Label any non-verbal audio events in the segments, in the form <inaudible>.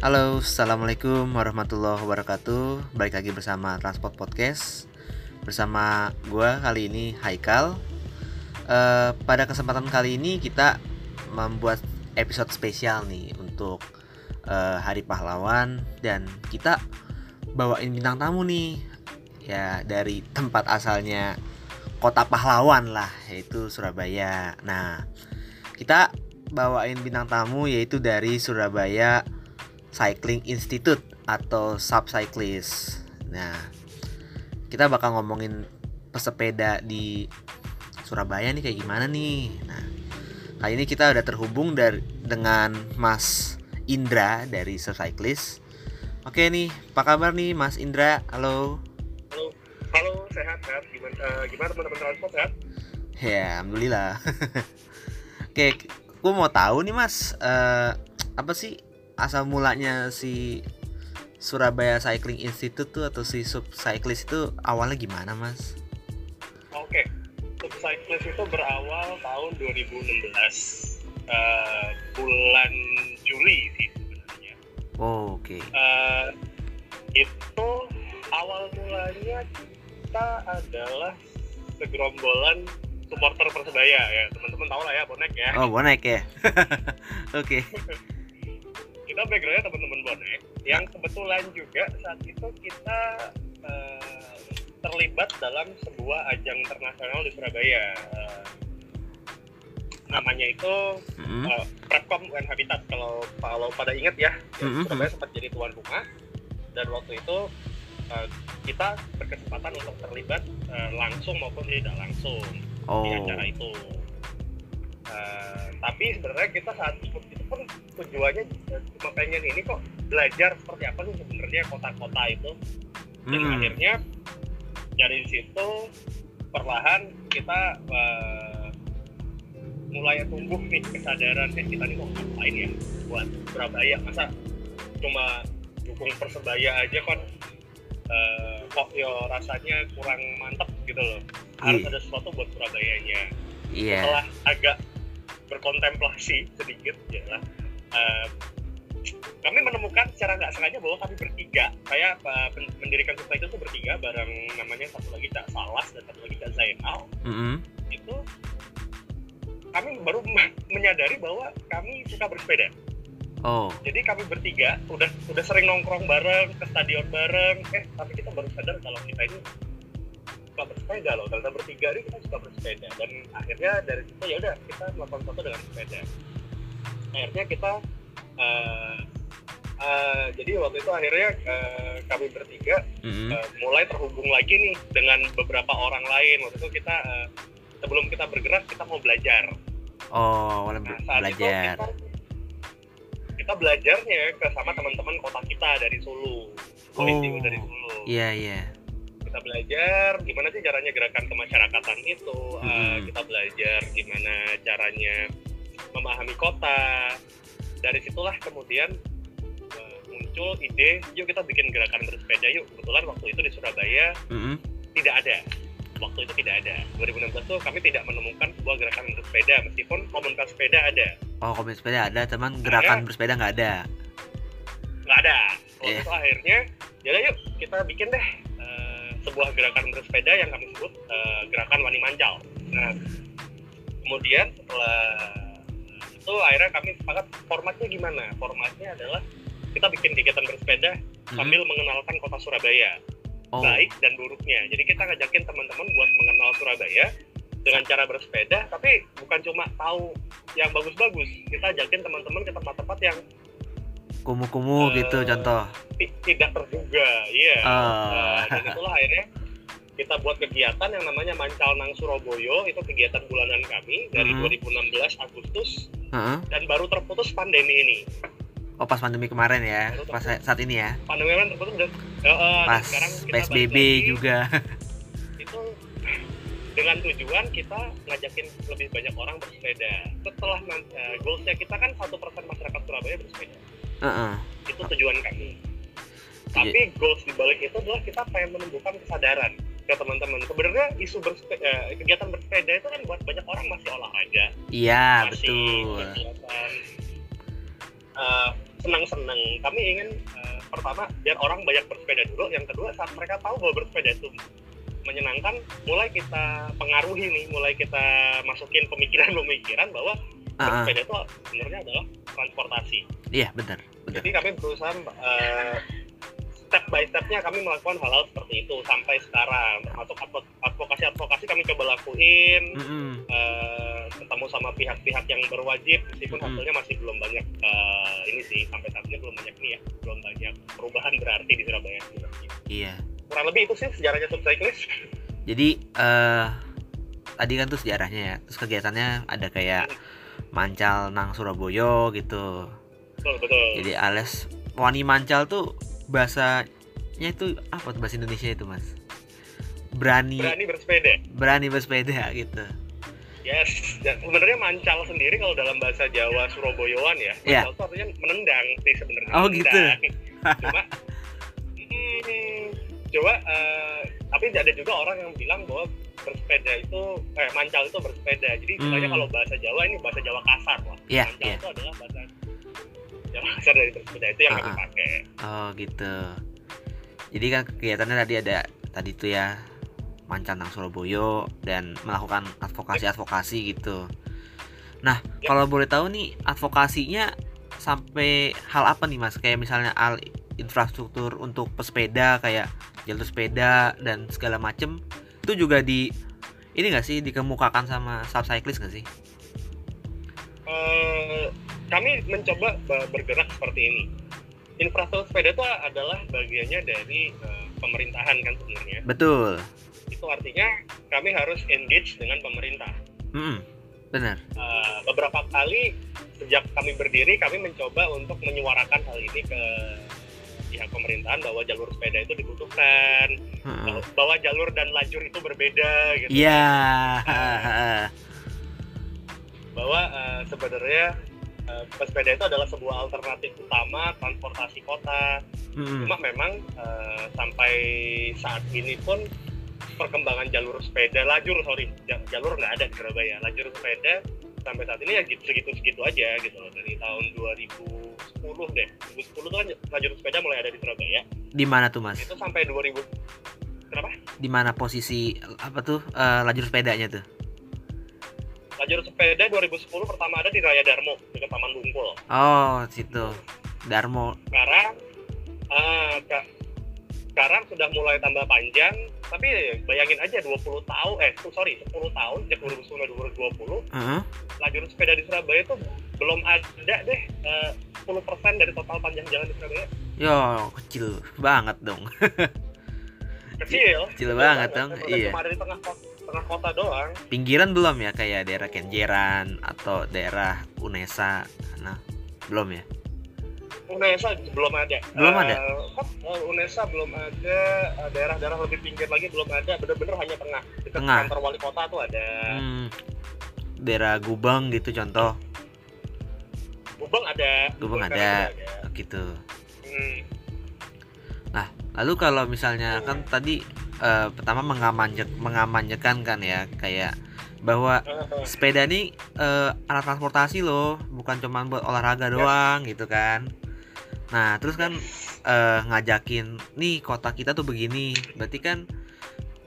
Halo, assalamualaikum warahmatullahi wabarakatuh. Balik lagi bersama Transport Podcast bersama gue kali ini Haikal. Uh, pada kesempatan kali ini kita membuat episode spesial nih untuk uh, Hari Pahlawan dan kita bawain bintang tamu nih ya dari tempat asalnya kota pahlawan lah yaitu Surabaya. Nah kita bawain bintang tamu yaitu dari Surabaya Cycling Institute atau Subcyclist. Nah, kita bakal ngomongin pesepeda di Surabaya nih kayak gimana nih. Nah, kali ini kita udah terhubung dari dengan Mas Indra dari Subcyclist. Oke nih, apa kabar nih Mas Indra? Halo. Halo, halo sehat sehat. Gimana uh, gimana teman-teman transport sehat? Ya, alhamdulillah. <laughs> Oke, gue mau tahu nih Mas, uh, apa sih asal mulanya si Surabaya Cycling Institute tuh atau si Sub Cyclist itu awalnya gimana mas? Oke, Sub Cyclist itu berawal tahun 2016 uh, bulan Juli sih sebenarnya. Oh, Oke. Okay. Uh, itu awal mulanya kita adalah segerombolan supporter persebaya ya teman-teman tahu lah ya bonek ya. Oh bonek ya. <laughs> Oke. <laughs> kita backgroundnya teman-teman bonek yang kebetulan juga saat itu kita uh, terlibat dalam sebuah ajang internasional di Surabaya uh, namanya itu mm-hmm. uh, Prepcom UN Habitat kalau kalau pada ingat ya mm-hmm. Surabaya sempat jadi tuan rumah dan waktu itu uh, kita berkesempatan untuk terlibat uh, langsung maupun tidak langsung oh. di acara itu uh, tapi sebenarnya kita saat itu pun tujuannya cuma pengen ini kok belajar seperti apa sih sebenarnya kota-kota itu dan hmm. akhirnya dari situ perlahan kita uh, mulai tumbuh nih kesadaran eh kita nih mau ngapain ya buat Surabaya masa cuma dukung persebaya aja kan uh, kok yo rasanya kurang mantep gitu loh harus hmm. ada sesuatu buat Surabayanya yeah. setelah agak berkontemplasi sedikit ya uh, kami menemukan secara nggak sengaja bahwa kami bertiga saya uh, mendirikan sutra itu bertiga bareng namanya satu lagi Cak Salas dan satu lagi Cak Zainal mm -hmm. itu kami baru menyadari bahwa kami suka bersepeda Oh. Jadi kami bertiga udah udah sering nongkrong bareng ke stadion bareng. Eh tapi kita baru sadar kalau kita ini suka bersepeda loh. Karena bertiga ini kita suka bersepeda. Dan akhirnya dari situ ya udah kita melakukan foto dengan sepeda. Akhirnya kita uh, uh, jadi waktu itu akhirnya uh, kami bertiga mm-hmm. uh, mulai terhubung lagi nih dengan beberapa orang lain. Waktu itu kita uh, sebelum kita bergerak kita mau belajar. Oh nah, saat belajar. itu kita, kita belajarnya ke sama teman-teman kota kita dari Solo oh, dari Solo iya iya kita belajar gimana sih caranya gerakan kemasyarakatan itu? Mm -hmm. uh, kita belajar gimana caranya memahami kota. Dari situlah kemudian uh, muncul ide yuk kita bikin gerakan bersepeda yuk. Kebetulan waktu itu di Surabaya mm -hmm. tidak ada. Waktu itu tidak ada. 2016 tuh kami tidak menemukan sebuah gerakan bersepeda meskipun komunitas sepeda ada. Oh komunitas sepeda ada teman gerakan bersepeda nggak ada? Nggak ada. Waktu yeah. itu akhirnya jadi yuk kita bikin deh sebuah gerakan bersepeda yang kami sebut uh, gerakan wani mancal. Nah, kemudian setelah itu akhirnya kami sepakat formatnya gimana? Formatnya adalah kita bikin kegiatan bersepeda hmm. sambil mengenalkan kota Surabaya, oh. baik dan buruknya. Jadi kita ngajakin teman-teman buat mengenal Surabaya dengan cara bersepeda, tapi bukan cuma tahu yang bagus-bagus. Kita ajakin teman-teman ke tempat-tempat yang kumuh-kumuh uh, gitu contoh tidak terduga iya uh. uh, dan itulah akhirnya kita buat kegiatan yang namanya Mancal Nang Surabaya itu kegiatan bulanan kami dari uh -huh. 2016 Agustus uh -huh. dan baru terputus pandemi ini Oh pas pandemi kemarin ya, pas saat ini ya. Pandemi kemarin terputus dan uh, pas sekarang kita PSBB juga. <laughs> Itu dengan tujuan kita ngajakin lebih banyak orang bersepeda. Setelah uh, goalsnya kita kan satu persen masyarakat Surabaya bersepeda uh -uh. itu tujuan kami. Tapi goals di balik itu adalah kita pengen menumbuhkan kesadaran ke teman-teman. Sebenarnya isu bersepeda eh, kegiatan bersepeda itu kan buat banyak orang masih olahraga. Iya betul. kegiatan uh, senang-senang. Kami ingin uh, pertama biar orang banyak bersepeda dulu. Yang kedua saat mereka tahu bahwa bersepeda itu menyenangkan mulai kita pengaruhi nih mulai kita masukin pemikiran-pemikiran bahwa uh -huh. bersepeda itu sebenarnya adalah transportasi. Iya benar. Jadi kami berusaha uh, step by stepnya kami melakukan hal-hal seperti itu sampai sekarang. Termasuk advokasi-advokasi kami coba lakuin mm -hmm. uh, ketemu sama pihak-pihak yang berwajib meskipun mm -hmm. hasilnya masih belum banyak uh, ini sih sampai saat ini belum banyak nih ya belum banyak perubahan berarti di Surabaya. Iya. Kurang lebih itu sih sejarahnya cyclist. Jadi uh, tadi kan tuh sejarahnya ya terus kegiatannya ada kayak mancal nang Surabaya gitu betul betul. Jadi alias wani mancal tuh bahasanya itu apa tuh bahasa Indonesia itu mas? Berani berani bersepeda. berani bersepeda gitu. Yes. Dan sebenarnya mancal sendiri kalau dalam bahasa Jawa Surabayaan ya yeah. mancal itu artinya menendang sih sebenarnya. Oh gitu. <laughs> Cuma hmm, coba uh, tapi ada juga orang yang bilang bahwa bersepeda itu eh mancal itu bersepeda. Jadi misalnya hmm. kalau bahasa Jawa ini bahasa Jawa kasar lah yeah, mancal yeah. itu adalah bahasa yang dari bersepeda itu yang uh -uh. pakai oh gitu jadi kan kegiatannya tadi ada tadi tuh ya Mancanang Surabaya dan melakukan advokasi-advokasi gitu. Nah, ya. kalau boleh tahu nih advokasinya sampai hal apa nih Mas? Kayak misalnya al infrastruktur untuk pesepeda kayak jalur sepeda dan segala macem itu juga di ini nggak sih dikemukakan sama subcyclist nggak sih? Uh, kami mencoba bergerak seperti ini. Infrastruktur sepeda itu adalah bagiannya dari uh, pemerintahan kan sebenarnya. Betul. Itu artinya kami harus engage dengan pemerintah. Hmm, benar. Uh, beberapa kali sejak kami berdiri kami mencoba untuk menyuarakan hal ini ke pihak pemerintahan bahwa jalur sepeda itu dibutuhkan, hmm. bahwa jalur dan lajur itu berbeda gitu. Iya. Yeah. Uh, bahwa uh, sebenarnya uh, pesepeda itu adalah sebuah alternatif utama transportasi kota. Hmm. Cuma memang uh, sampai saat ini pun perkembangan jalur sepeda, lajur sorry, jalur nggak ada di Surabaya. Lajur sepeda sampai saat ini ya gitu segitu-segitu aja gitu loh dari tahun 2010 deh. 2010 tuh kan lajur sepeda mulai ada di Surabaya. Di mana tuh mas? Itu sampai 2000 kenapa? Di mana posisi apa tuh uh, lajur sepedanya tuh? Lajur sepeda 2010 pertama ada di Raya Darmo dekat Taman Bungkul. Oh situ. Darmo. Sekarang uh, sekarang sudah mulai tambah panjang tapi bayangin aja 20 tahun eh sorry 10 tahun sejak 2010 2020 uh -huh. lajur sepeda di Surabaya itu belum ada deh uh, 10% dari total panjang jalan di Surabaya. Yo kecil banget dong. <laughs> Kecil. Kecil banget dong iya. cuma ada di tengah kota tengah kota doang pinggiran belum ya kayak daerah Kenjeran atau daerah Unesa nah belum ya Unesa belum ada belum ada uh, Unesa belum ada daerah-daerah lebih pinggir lagi belum ada bener-bener hanya tengah dekat tengah. kantor wali kota tuh ada hmm. daerah Gubeng gitu contoh Gubeng ada Gubeng, ada. ada gitu hmm. nah lalu kalau misalnya hmm. kan tadi uh, pertama mengamanjek mengamanjekan kan ya kayak bahwa sepeda ini uh, alat transportasi loh bukan cuma buat olahraga ya. doang gitu kan. Nah terus kan uh, ngajakin nih kota kita tuh begini. Berarti kan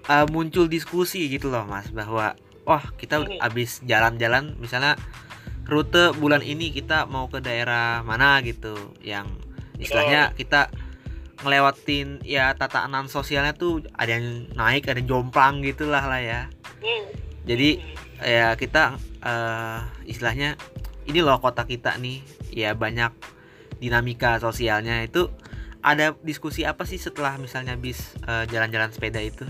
uh, muncul diskusi gitu loh mas bahwa wah kita habis jalan-jalan misalnya rute bulan ini kita mau ke daerah mana gitu. Yang istilahnya kita ngelewatin ya tatanan sosialnya tuh ada yang naik ada yang jomplang gitulah lah ya. Hmm. jadi ya kita uh, istilahnya ini loh kota kita nih ya banyak dinamika sosialnya. Itu ada diskusi apa sih setelah misalnya bis jalan eh, jalan-jalan sepeda itu?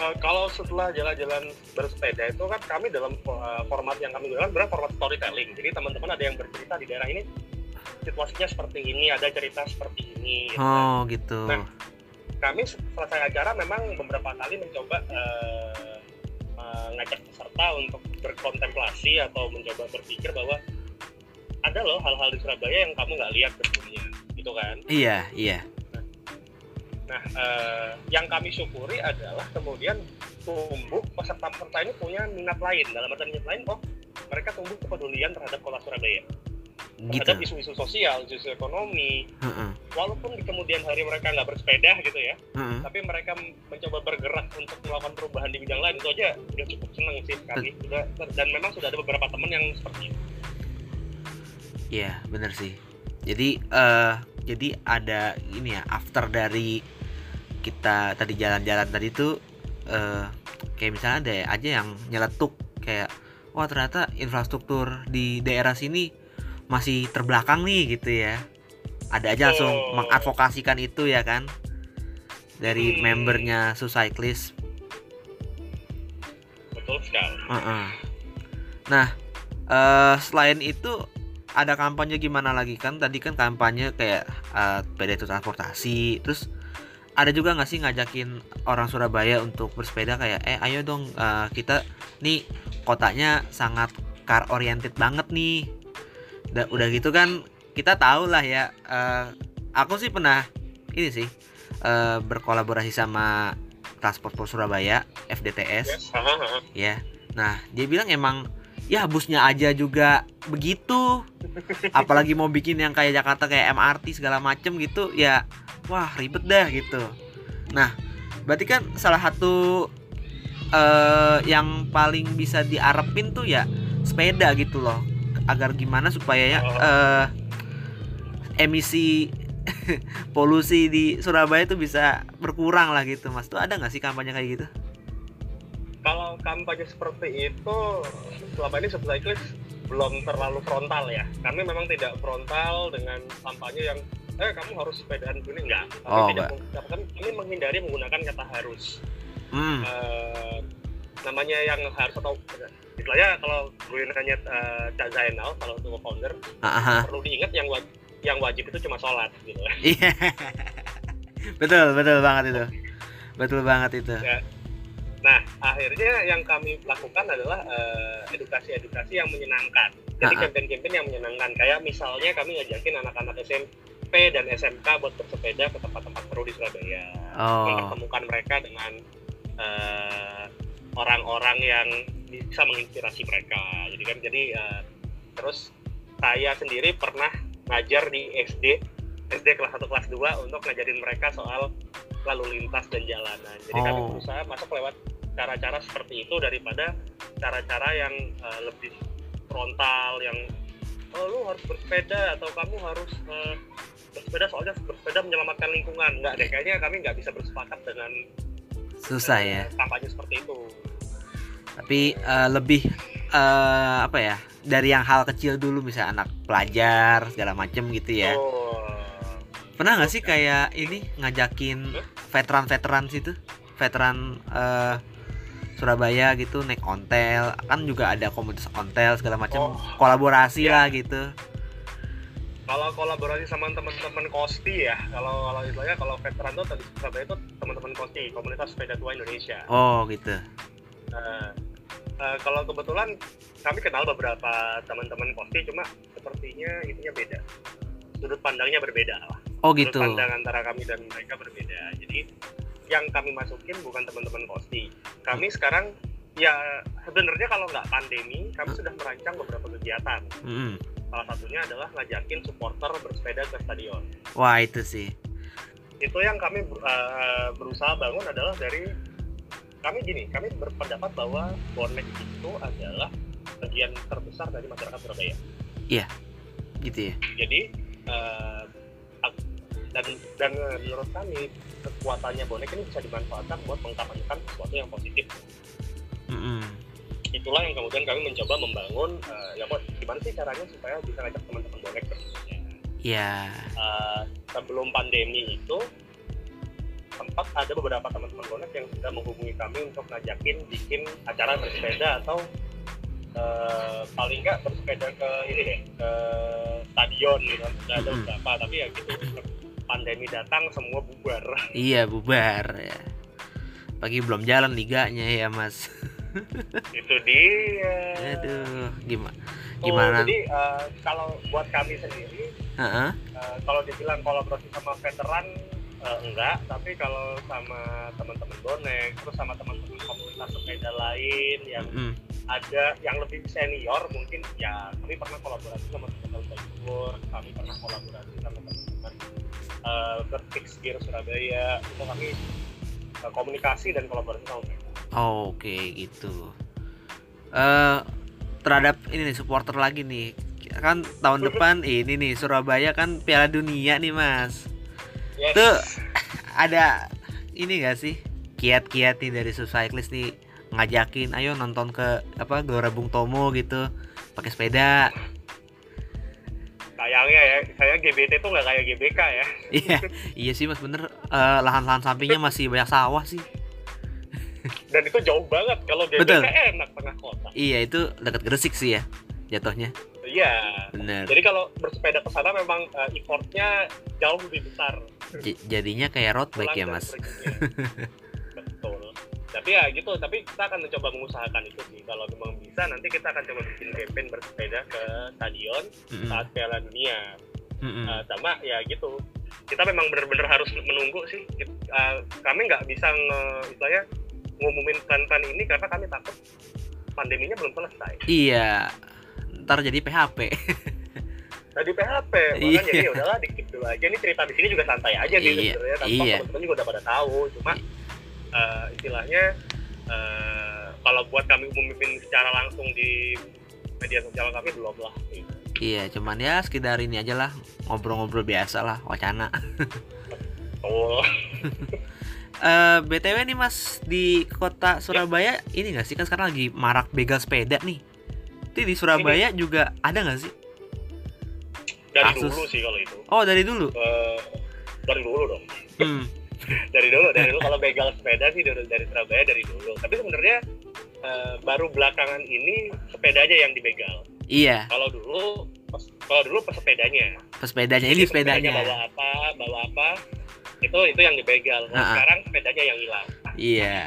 Uh, kalau setelah jalan-jalan bersepeda itu kan kami dalam uh, format yang kami gunakan berarti format storytelling. Jadi teman-teman ada yang bercerita di daerah ini situasinya seperti ini ada cerita seperti ini gitu. oh gitu. Nah kami selesai acara memang beberapa kali mencoba uh, mengajak peserta untuk berkontemplasi atau mencoba berpikir bahwa ada loh hal-hal di Surabaya yang kamu nggak lihat sebelumnya gitu kan? Iya iya. Nah uh, yang kami syukuri adalah kemudian tumbuh peserta-peserta ini punya minat lain. Dalam arti minat lain oh mereka tumbuh kepedulian terhadap kota Surabaya terhadap gitu isu-isu sosial, isu ekonomi. Heeh, Walaupun di kemudian hari mereka nggak bersepeda gitu ya, heeh. tapi mereka mencoba bergerak untuk melakukan perubahan di bidang lain itu aja udah cukup seneng sih kami. Sudah dan memang sudah ada beberapa teman yang seperti itu. Iya, bener sih. Jadi eh jadi ada ini ya after dari kita tadi jalan-jalan tadi tuh eh kayak misalnya ada aja yang nyeletuk kayak wah ternyata infrastruktur di daerah sini masih terbelakang nih gitu ya. Ada aja langsung mengadvokasikan itu ya kan dari Hmm. membernya Sucyclist Betul sekali. Heeh. Nah, eh selain itu ada kampanye gimana lagi kan? Tadi kan kampanye kayak eh sepeda itu transportasi, terus ada juga nggak sih ngajakin orang Surabaya untuk bersepeda kayak eh ayo dong eh, kita nih kotanya sangat car oriented banget nih. Da- udah gitu kan kita tahu lah ya. eh, aku sih pernah ini sih eh, berkolaborasi sama Transport for Surabaya FDTS Yes. Haha, haha. ya. Nah, dia bilang emang ya busnya aja juga begitu. Apalagi mau bikin yang kayak Jakarta kayak MRT segala macem gitu, ya wah ribet dah gitu. Nah, berarti kan salah satu eh yang paling bisa diarepin tuh ya sepeda gitu loh. Agar gimana supaya ya eh emisi <laughs> polusi di Surabaya tuh bisa berkurang lah gitu, Mas. Tuh ada nggak sih kampanye kayak gitu? Kalau kampanye seperti itu selama ini Cyclist belum terlalu frontal ya. Kami memang tidak frontal dengan kampanye yang eh kamu harus sepedaan gini enggak. Kami Oh, tidak kami, menghindari menggunakan kata harus. Hmm. Eh, namanya yang harus atau istilahnya kalau gue nanya uh, Cak Zainal kalau untuk founder Ah, ah. perlu diingat yang wajib yang wajib itu cuma sholat gitu. <laughs> Iya. betul, betul banget itu. Betul banget itu. Ya. Nah, akhirnya yang kami lakukan adalah eh, edukasi-edukasi yang menyenangkan. Jadi Ha-ha. campaign-campaign yang menyenangkan. Kayak misalnya kami ngajakin anak-anak SMP dan SMK buat bersepeda ke tempat-tempat seru di Surabaya. Oh. Mempertemukan mereka dengan eh, orang-orang yang bisa menginspirasi mereka. Jadi kan jadi eh, terus saya sendiri pernah ngajar di SD SD kelas 1 kelas 2 untuk ngajarin mereka soal lalu lintas dan jalanan. Jadi kami Oh. berusaha masuk lewat cara-cara seperti itu daripada cara-cara yang eh, lebih frontal yang oh lu harus bersepeda atau kamu harus eh, bersepeda soalnya bersepeda menyelamatkan lingkungan. Enggak deh, kayaknya kami nggak bisa bersepakat dengan Susah ya. kampanye seperti itu. Tapi eh, lebih eh, apa ya? Dari yang hal kecil dulu misalnya anak pelajar segala macem gitu ya. Oh, Pernah nggak sih kayak ini ngajakin veteran-veteran situ? Veteran eh, Surabaya gitu naik ontel kan juga ada komunitas ontel segala macam Oh. kolaborasi Ya. lah gitu kalau kolaborasi sama teman-teman Kosti ya, kalau kalau istilahnya kalau veteran tuh tadi Surabaya itu teman-teman Kosti, komunitas sepeda tua Indonesia. oh gitu Nah, eh, kalau kebetulan kami kenal beberapa teman-teman Kosti, cuma sepertinya itunya beda. Sudut pandangnya berbeda lah. oh Sudut gitu pandang antara kami dan mereka berbeda. Jadi yang kami masukin bukan teman-teman Kosti. Kami sekarang ya sebenarnya kalau nggak pandemi, kami sudah merancang beberapa kegiatan. Mm-mm. Salah satunya adalah ngajakin supporter bersepeda ke stadion. wah itu sih itu yang kami eh, berusaha bangun adalah dari kami gini kami berpendapat bahwa bonek itu adalah bagian terbesar dari masyarakat Surabaya gitu ya jadi ak- dan dan menurut kami kekuatannya bonek ini bisa dimanfaatkan buat mengkampanyekan sesuatu yang positif Mm-mm. Itulah yang kemudian kami mencoba membangun eh, ya kok gimana sih caranya supaya bisa ngajak teman-teman bonek bersepeda ya Uh, sebelum pandemi itu sempat ada beberapa teman-teman bonek yang sudah menghubungi kami untuk ngajakin bikin acara bersepeda atau uh, paling nggak bersepeda ke ini deh ke stadion gitu. Sudah ada beberapa tapi ya gitu pandemi datang semua bubar. Iya bubar ya. Pagi belum jalan liganya ya mas itu dia aduh gimana Oh, gimana jadi uh, kalau buat kami sendiri Heeh. Uh, kalau dibilang kolaborasi sama veteran uh, enggak, tapi kalau sama teman-teman bonek, terus sama teman-teman komunitas sepeda lain yang Mm-mm. ada yang lebih senior mungkin ya kami pernah kolaborasi sama teman-teman Bogor kami pernah kolaborasi sama teman-teman uh, Vertix Gear Surabaya itu kami uh, komunikasi dan kolaborasi sama mereka Oh, Oke gitu. Eh terhadap ini nih supporter lagi nih. Kan tahun depan ini nih Surabaya kan Piala Dunia nih Mas. yes. Tuh <laughs> ada ini gak sih kiat-kiat nih dari Cyclist nih ngajakin ayo nonton ke apa Gelora Bung Tomo gitu pakai sepeda. Sayangnya ya saya GBT tuh nggak kayak GBK ya <laughs> iya iya sih Mas bener Eh, lahan-lahan sampingnya masih banyak sawah sih. dan itu jauh banget kalau GBK Betul. enak tengah kota Iya itu dekat Gresik sih ya jatuhnya. iya Bener. jadi kalau bersepeda ke sana memang uh, effortnya jauh lebih besar J- jadinya kayak road bike ya pulang dan Mas. <laughs> tapi ya gitu tapi kita akan mencoba mengusahakan itu sih kalau memang bisa nanti kita akan coba bikin campaign bersepeda ke stadion Mm-mm. saat Piala Dunia Mm-mm. Uh, sama ya gitu kita memang benar-benar harus menunggu sih uh, kami nggak bisa nge, istilahnya ngumumin plan-plan ini karena kami takut pandeminya belum selesai Iya. Ntar jadi PHP. tadi PHP Iya. makanya ya udahlah dikit dulu aja ini cerita di sini juga santai aja sih Iya, sebenarnya tanpa iya. teman-teman juga udah pada tahu cuma uh, istilahnya uh, kalau buat kami umumin secara langsung di media sosial kami belum lah gitu. Iya, cuman ya sekedar ini aja lah ngobrol-ngobrol biasa lah wacana. <laughs> Oh, <laughs> Eh btw nih mas di kota Surabaya ini nggak sih kan sekarang lagi marak begal sepeda nih. Itu di Surabaya juga ada nggak sih? dari Kasus. dulu sih kalau itu Oh dari dulu. Uh, dari dulu dong Hmm. Dari dulu dari dulu kalau begal sepeda sih dari, dari Surabaya dari dulu tapi sebenarnya eh, baru belakangan ini sepedanya yang dibegal Iya, kalau dulu kalau dulu pesepedanya pesepedanya ini Jadi pesepedanya bawa sepedanya. apa bawa apa itu itu yang dibegal Nah, Ah-ah. sekarang sepedanya yang hilang Iya.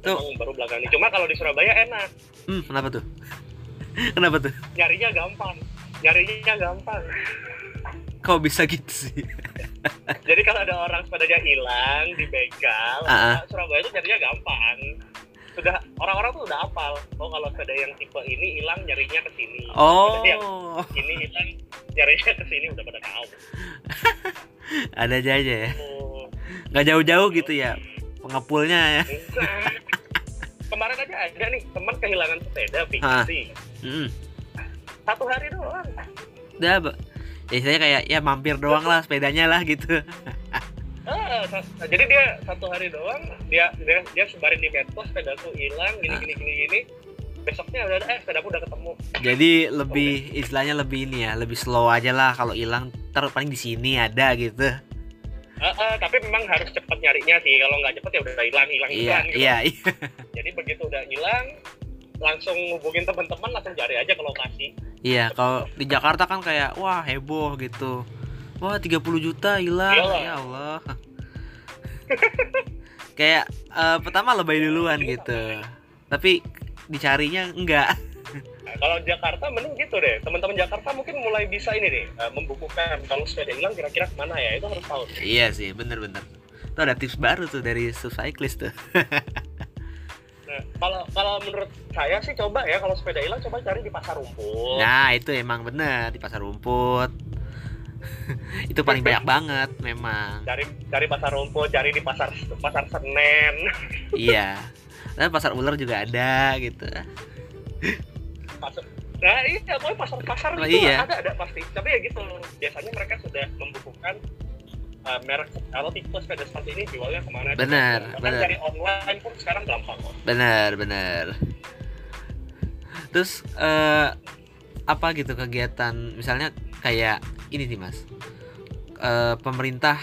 Tuh. Baru belakangan ini cuma kalau di Surabaya enak Hmm, kenapa tuh? <laughs> kenapa tuh? nyarinya gampang nyarinya gampang Kok bisa gitu sih? <laughs> jadi kalau ada orang sepedanya hilang dibegal Ah-ah. nah, Surabaya itu nyarinya gampang sudah orang-orang tuh udah hafal oh kalau sepeda yang tipe ini hilang nyarinya ke sini Sepeda yang Oh, ini hilang nyarinya ke sini udah pada tahu <laughs> ada aja aja ya. oh, Nggak jauh-jauh gitu ya pengepulnya ya. kemarin aja ada nih teman kehilangan sepeda Ah. fiksi Mm. satu hari doang Udah, Mbak. Ya saya kayak ya mampir doang lah sepedanya lah gitu. Ah, jadi dia satu hari doang dia dia, dia sebarin di medsos sepedaku hilang gini Ah. gini gini gini besoknya udah eh sepedaku udah ketemu Jadi lebih istilahnya lebih ini ya, lebih slow aja lah kalau hilang ter paling di sini ada gitu. Ah, ah, tapi memang harus cepat nyarinya sih kalau nggak cepet ya udah hilang hilang Iya, hilang gitu. iya, iya. jadi begitu udah hilang langsung hubungin teman-teman langsung cari aja ke lokasi Iya, kalau di Jakarta kan kayak wah heboh gitu. Wah, 30 juta hilang. Iyalah. Ya Allah. kayak eh, pertama lebay duluan gitu. Tapi dicarinya enggak. Nah, kalau Jakarta mending gitu deh teman-teman Jakarta mungkin mulai bisa ini nih eh, membukukan kalau sepeda hilang kira-kira ke mana ya itu harus tahu iya sih, bener-bener. Itu ada tips baru tuh dari Cyclist tuh. <laughs> nah kalau kalau menurut saya sih coba ya kalau sepeda hilang coba cari di pasar rumput Nah, itu emang bener di pasar rumput. <laughs> itu paling banyak banget memang. cari cari pasar rumput cari di pasar pasar Senen <laughs> iya. Dan pasar ular juga ada gitu. pasar nah iya pokoknya pasar pasar Oh, itu iya. ada ada pasti tapi ya gitu biasanya mereka sudah membukukan eh, merek kalau tipe sepeda seperti ini jualnya ke mana Benar, bahkan benar. cari online pun sekarang gampang kok Bener, bener. Terus eh apa gitu kegiatan misalnya kayak ini nih mas, Eh pemerintah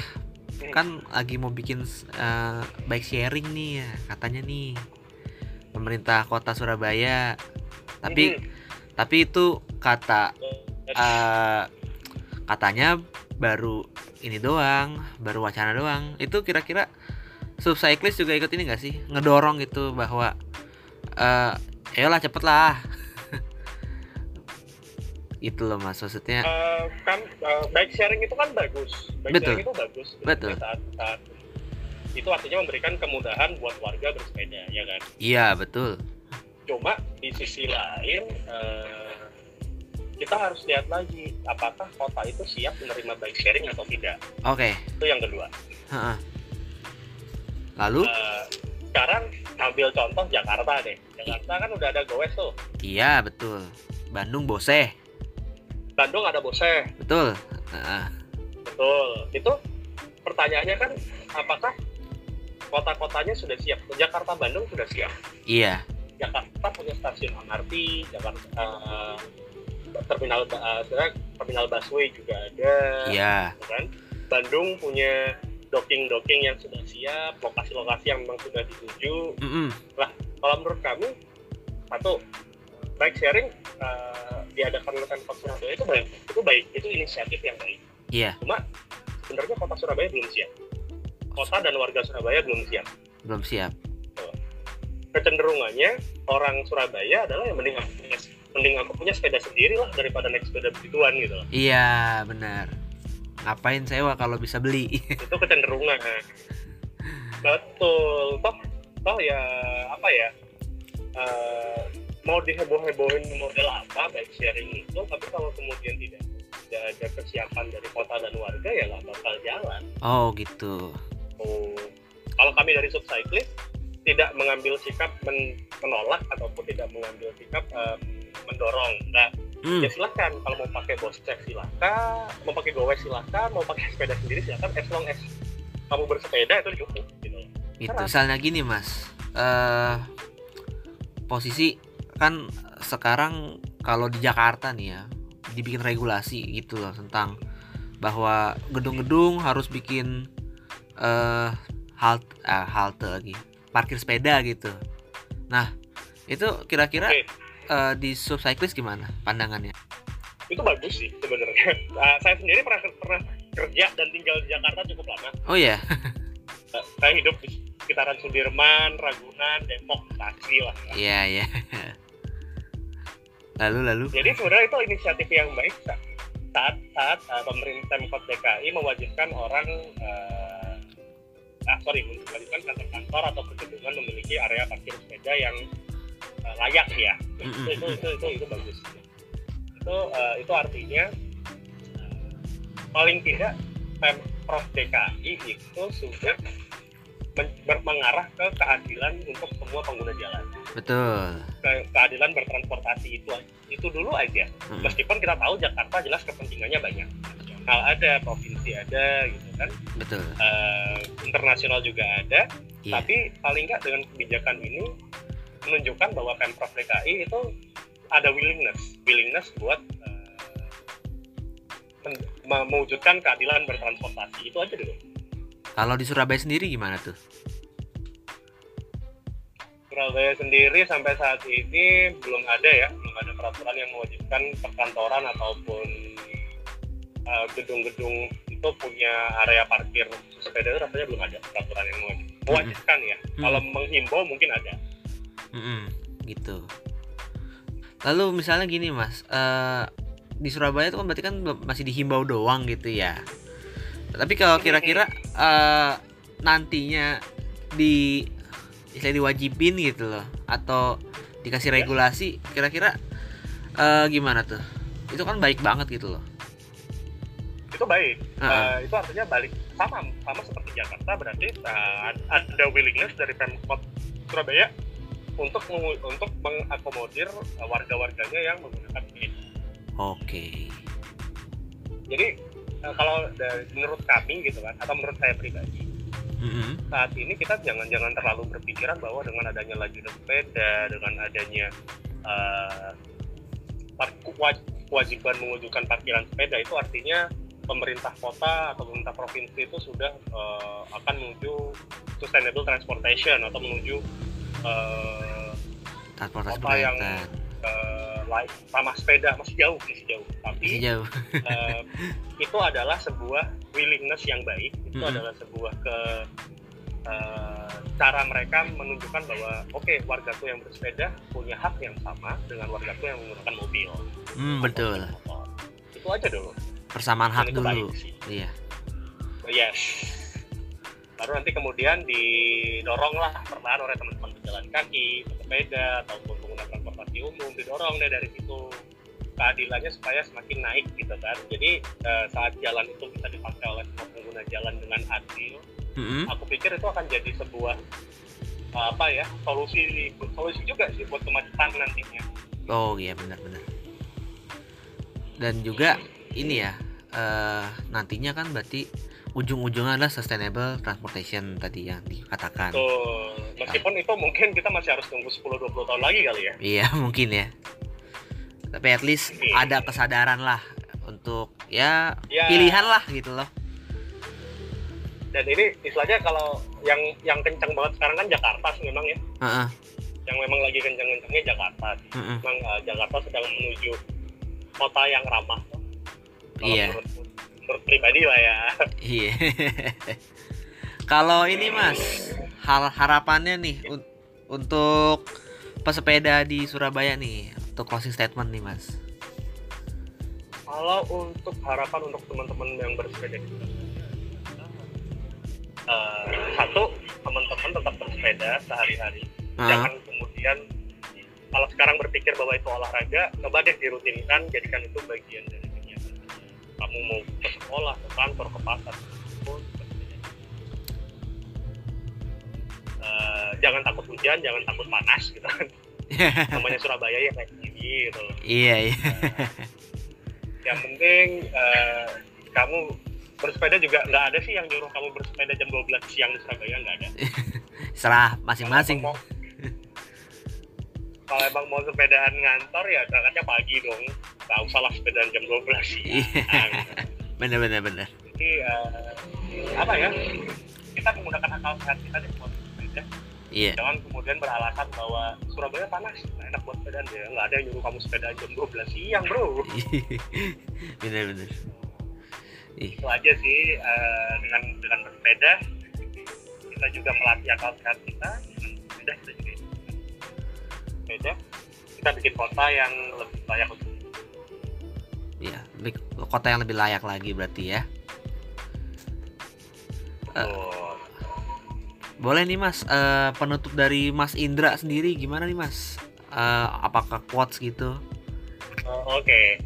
kan lagi mau bikin eh, bike sharing nih ya katanya nih pemerintah kota Surabaya. Tapi Mhm. tapi itu kata eh katanya baru ini doang, baru wacana doang. Itu kira-kira subcyclist juga ikut ini gak sih? Ngedorong gitu bahwa eh ayolah cepet lah. <laughs> itu loh mas maksudnya Eh, kan eh, bike sharing itu kan bagus bike Betul. sharing itu bagus Betul. saat, saat itu artinya memberikan kemudahan buat warga bersepeda ya kan iya betul cuma di sisi lain eh, kita harus lihat lagi apakah kota itu siap menerima bike sharing atau tidak Oke. itu yang kedua Heeh. Lalu? Eh, sekarang ambil contoh Jakarta deh Jakarta kan udah ada Gowes tuh Iya betul. Bandung Boseh. Bandung ada Bose Betul. Heeh. betul itu pertanyaannya kan apakah kota-kotanya sudah siap Jakarta Bandung sudah siap Iya. Jakarta punya stasiun MRT Jakarta eh, terminal sebenarnya terminal busway juga ada Iya. gitu kan Bandung punya docking-docking yang sudah siap lokasi-lokasi yang memang sudah dituju Mm-mm. kalau menurut kami satu bike sharing eh, diadakan oleh Pemkot Surabaya itu baik itu baik itu inisiatif yang baik Iya. cuma sebenarnya kota Surabaya belum siap kota dan warga Surabaya belum siap Belum siap. kecenderungannya orang Surabaya adalah yang mending mending aku punya sepeda sendiri lah daripada naik sepeda begituan gitu loh Iya benar. Ngapain sewa kalau bisa beli? <laughs> itu kecenderungan betul toh toh ya apa ya eh, mau diheboh-hebohin model apa bike sharing itu tapi kalau kemudian tidak tidak ada kesiapan dari kota dan warga ya nggak bakal jalan oh gitu. Oh, kalau kami dari subcyclist tidak mengambil sikap men- menolak ataupun tidak mengambil sikap em, mendorong. Nah, Hmm. ya silakan kalau mau pakai boscek silakan, mau pakai gowes silakan, mau pakai sepeda sendiri silakan, as long as kamu bersepeda itu cukup. Gitu. Itu misalnya gini mas. eh posisi kan sekarang kalau di Jakarta nih ya dibikin regulasi gitu loh tentang bahwa gedung-gedung harus bikin eh halt eh, halte lagi parkir sepeda gitu. Nah itu kira-kira Oke, eh, di subcyclist gimana pandangannya? itu bagus sih sebenarnya. Nah, saya sendiri pernah pernah kerja dan tinggal di Jakarta cukup lama. Oh ya, Nah, <laughs> saya hidup di sekitaran Sudirman, Ragunan, Depok, Bekasi lah. iya iya. <laughs> lalu lalu. Jadi sebenarnya itu inisiatif yang baik saat saat, saat uh, pemerintah Pemkot DKI mewajibkan orang uh, ah sorry mewajibkan kantor-kantor atau perkebunan memiliki area parkir sepeda yang uh, layak ya. Itu, itu, itu, itu, itu bagus. Itu uh, itu artinya uh, paling tidak Pemprov DKI itu sudah mengarah ke keadilan untuk semua pengguna jalan Betul. ke keadilan bertransportasi itu itu dulu aja Mm-mm. meskipun kita tahu Jakarta jelas kepentingannya banyak nasional ada provinsi ada gitu kan Betul. Eh, internasional juga ada Iya. tapi paling nggak dengan kebijakan ini menunjukkan bahwa pemprov DKI itu ada willingness willingness buat eh, me- mewujudkan keadilan bertransportasi itu aja dulu Kalau di Surabaya sendiri gimana tuh? Surabaya sendiri sampai saat ini belum ada ya, belum ada peraturan yang mewajibkan perkantoran ataupun uh, gedung-gedung itu punya area parkir sepeda itu rasanya belum ada peraturan yang mewajib- mewajibkan ya. Hmm. Kalau menghimbau mungkin ada. Mm-mm, gitu. Lalu misalnya gini mas, eh, di Surabaya itu kan berarti kan masih dihimbau doang gitu ya. Tapi kalau kira-kira eh, nantinya di istilah diwajibin gitu loh, atau dikasih Ya. regulasi, kira-kira eh, gimana tuh? Itu kan baik banget gitu loh. Itu baik. Ah, Uh, itu artinya balik sama sama seperti Jakarta berarti uh, ada willingness dari Pemkot Surabaya untuk untuk mengakomodir uh, warga-warganya yang menggunakan sepeda. Oke. Jadi eh, kalau dari, menurut kami gitu kan, atau menurut saya pribadi, Mm-mm. saat ini kita jangan-jangan terlalu berpikiran bahwa dengan adanya laju sepeda, dengan adanya eh, waj- kewajiban mewujudkan parkiran sepeda itu artinya pemerintah kota atau pemerintah provinsi itu sudah eh, akan menuju sustainable transportation atau menuju eh, Transportasi Kota yang- eh, lain ramah sepeda masih jauh masih jauh tapi Masih jauh. eh, itu adalah sebuah willingness yang baik itu Mm-mm. adalah sebuah ke eh, cara mereka menunjukkan bahwa oke wargaku yang bersepeda punya hak yang sama dengan wargaku yang menggunakan mobil Hmm, betul. motor. itu aja dulu Persamaan hak dulu. Iya. yes baru nanti kemudian didoronglah perlahan oleh teman-teman pejalan kaki pesepeda ataupun pengguna transportasi umum didorong deh dari situ keadilannya supaya semakin naik gitu kan jadi uh, saat jalan itu bisa dipakai oleh semua pengguna jalan dengan adil Mm-mm. aku pikir itu akan jadi sebuah uh, apa ya solusi solusi juga sih buat kemacetan nantinya Oh iya benar-benar. Dan juga ini ya eh nantinya kan berarti ujung-ujungnya adalah sustainable transportation tadi yang dikatakan. Tuh, meskipun itu mungkin kita masih harus tunggu 10-20 tahun lagi kali ya Iya <laughs> mungkin ya. Tapi at least ada kesadaran lah untuk ya Ya. pilihan lah gitu loh. dan ini istilahnya kalau yang yang kencang banget sekarang kan Jakarta sih memang ya Heeh. yang memang lagi kencang-kencangnya Jakarta sih. heeh. memang uh, Jakarta sedang menuju kota yang ramah Iya. menurut, menurut pribadi lah ya Iya. Kalau ini Mas, hal harapannya nih un- untuk pesepeda di Surabaya nih, untuk closing statement nih Mas. kalau untuk harapan untuk teman-teman yang bersepeda di Surabaya uh, satu teman-teman tetap bersepeda sehari-hari Heeh. jangan kemudian kalau sekarang berpikir bahwa itu olahraga coba deh dirutinkan jadikan itu bagian dari kamu mau ke sekolah ke kantor ke pasar pun bersepeda. Eh, jangan takut hujan jangan takut panas gitu kan <laughs> namanya Surabaya ya kayak gini gitu iya iya. yang penting eh, kamu bersepeda juga nggak ada sih yang nyuruh kamu bersepeda jam 12 siang di Surabaya nggak ada <laughs> Serah masing-masing. Kalau emang mau- <laughs> kalau emang mau sepedaan ngantor ya berangkatnya pagi dong nggak usah lah sepedaan jam 12 siang <laughs> Iya. Bener bener bener. jadi eh, apa ya? Kita menggunakan akal sehat kita deh buat bersepeda Iya. jangan kemudian beralasan bahwa Surabaya panas nggak enak buat sepedaan ya nggak ada yang nyuruh kamu sepedaan jam 12 siang bro. <laughs> Bener bener. Itu aja sih eh, dengan dengan bersepeda kita juga melatih akal sehat kita. Bersepeda kita juga sepeda. Kita bikin kota yang lebih layak untuk iya. Lebih- Kota yang lebih layak lagi berarti ya. Oh, Boleh nih Mas, eh, penutup dari Mas Indra sendiri gimana nih Mas? Eh, apakah quotes gitu? oh, Oke,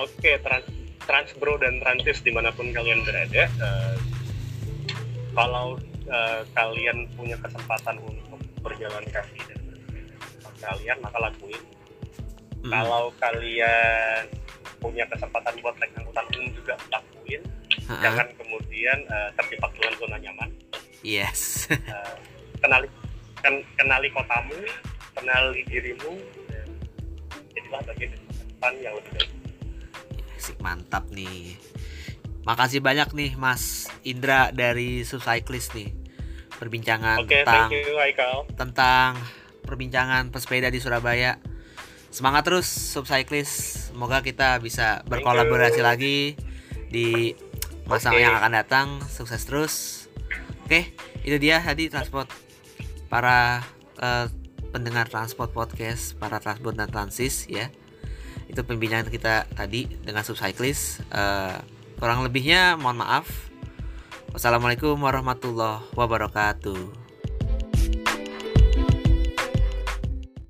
oke trans Transbro dan Transis di mana pun kalian berada, eh, kalau eh, kalian punya kesempatan untuk berjalan kaki dan kalian maka lakuin. Mm. Kalau kalian punya kesempatan buat naik angkutan umum juga lakuin. Ha-ha. Jangan kemudian eh, terjebak dengan zona nyaman. Yes. Eh, kenali ken- kenali kotamu, kenali dirimu, dan jadilah bagian dari masa depan yang lebih baik. Asik mantap nih. Makasih banyak nih Mas Indra dari Subcyclist nih. Perbincangan Oke, tentang thank you tentang perbincangan pesepeda di Surabaya. Semangat terus Subcyclist. Semoga kita bisa berkolaborasi lagi di masa Oke. yang akan datang. Sukses terus. Oke, itu dia tadi transport para eh, pendengar transport podcast, para transport dan transis ya. Itu pembincangan kita tadi dengan Subcyclist. Eh, kurang lebihnya mohon maaf. Wassalamualaikum warahmatullahi wabarakatuh.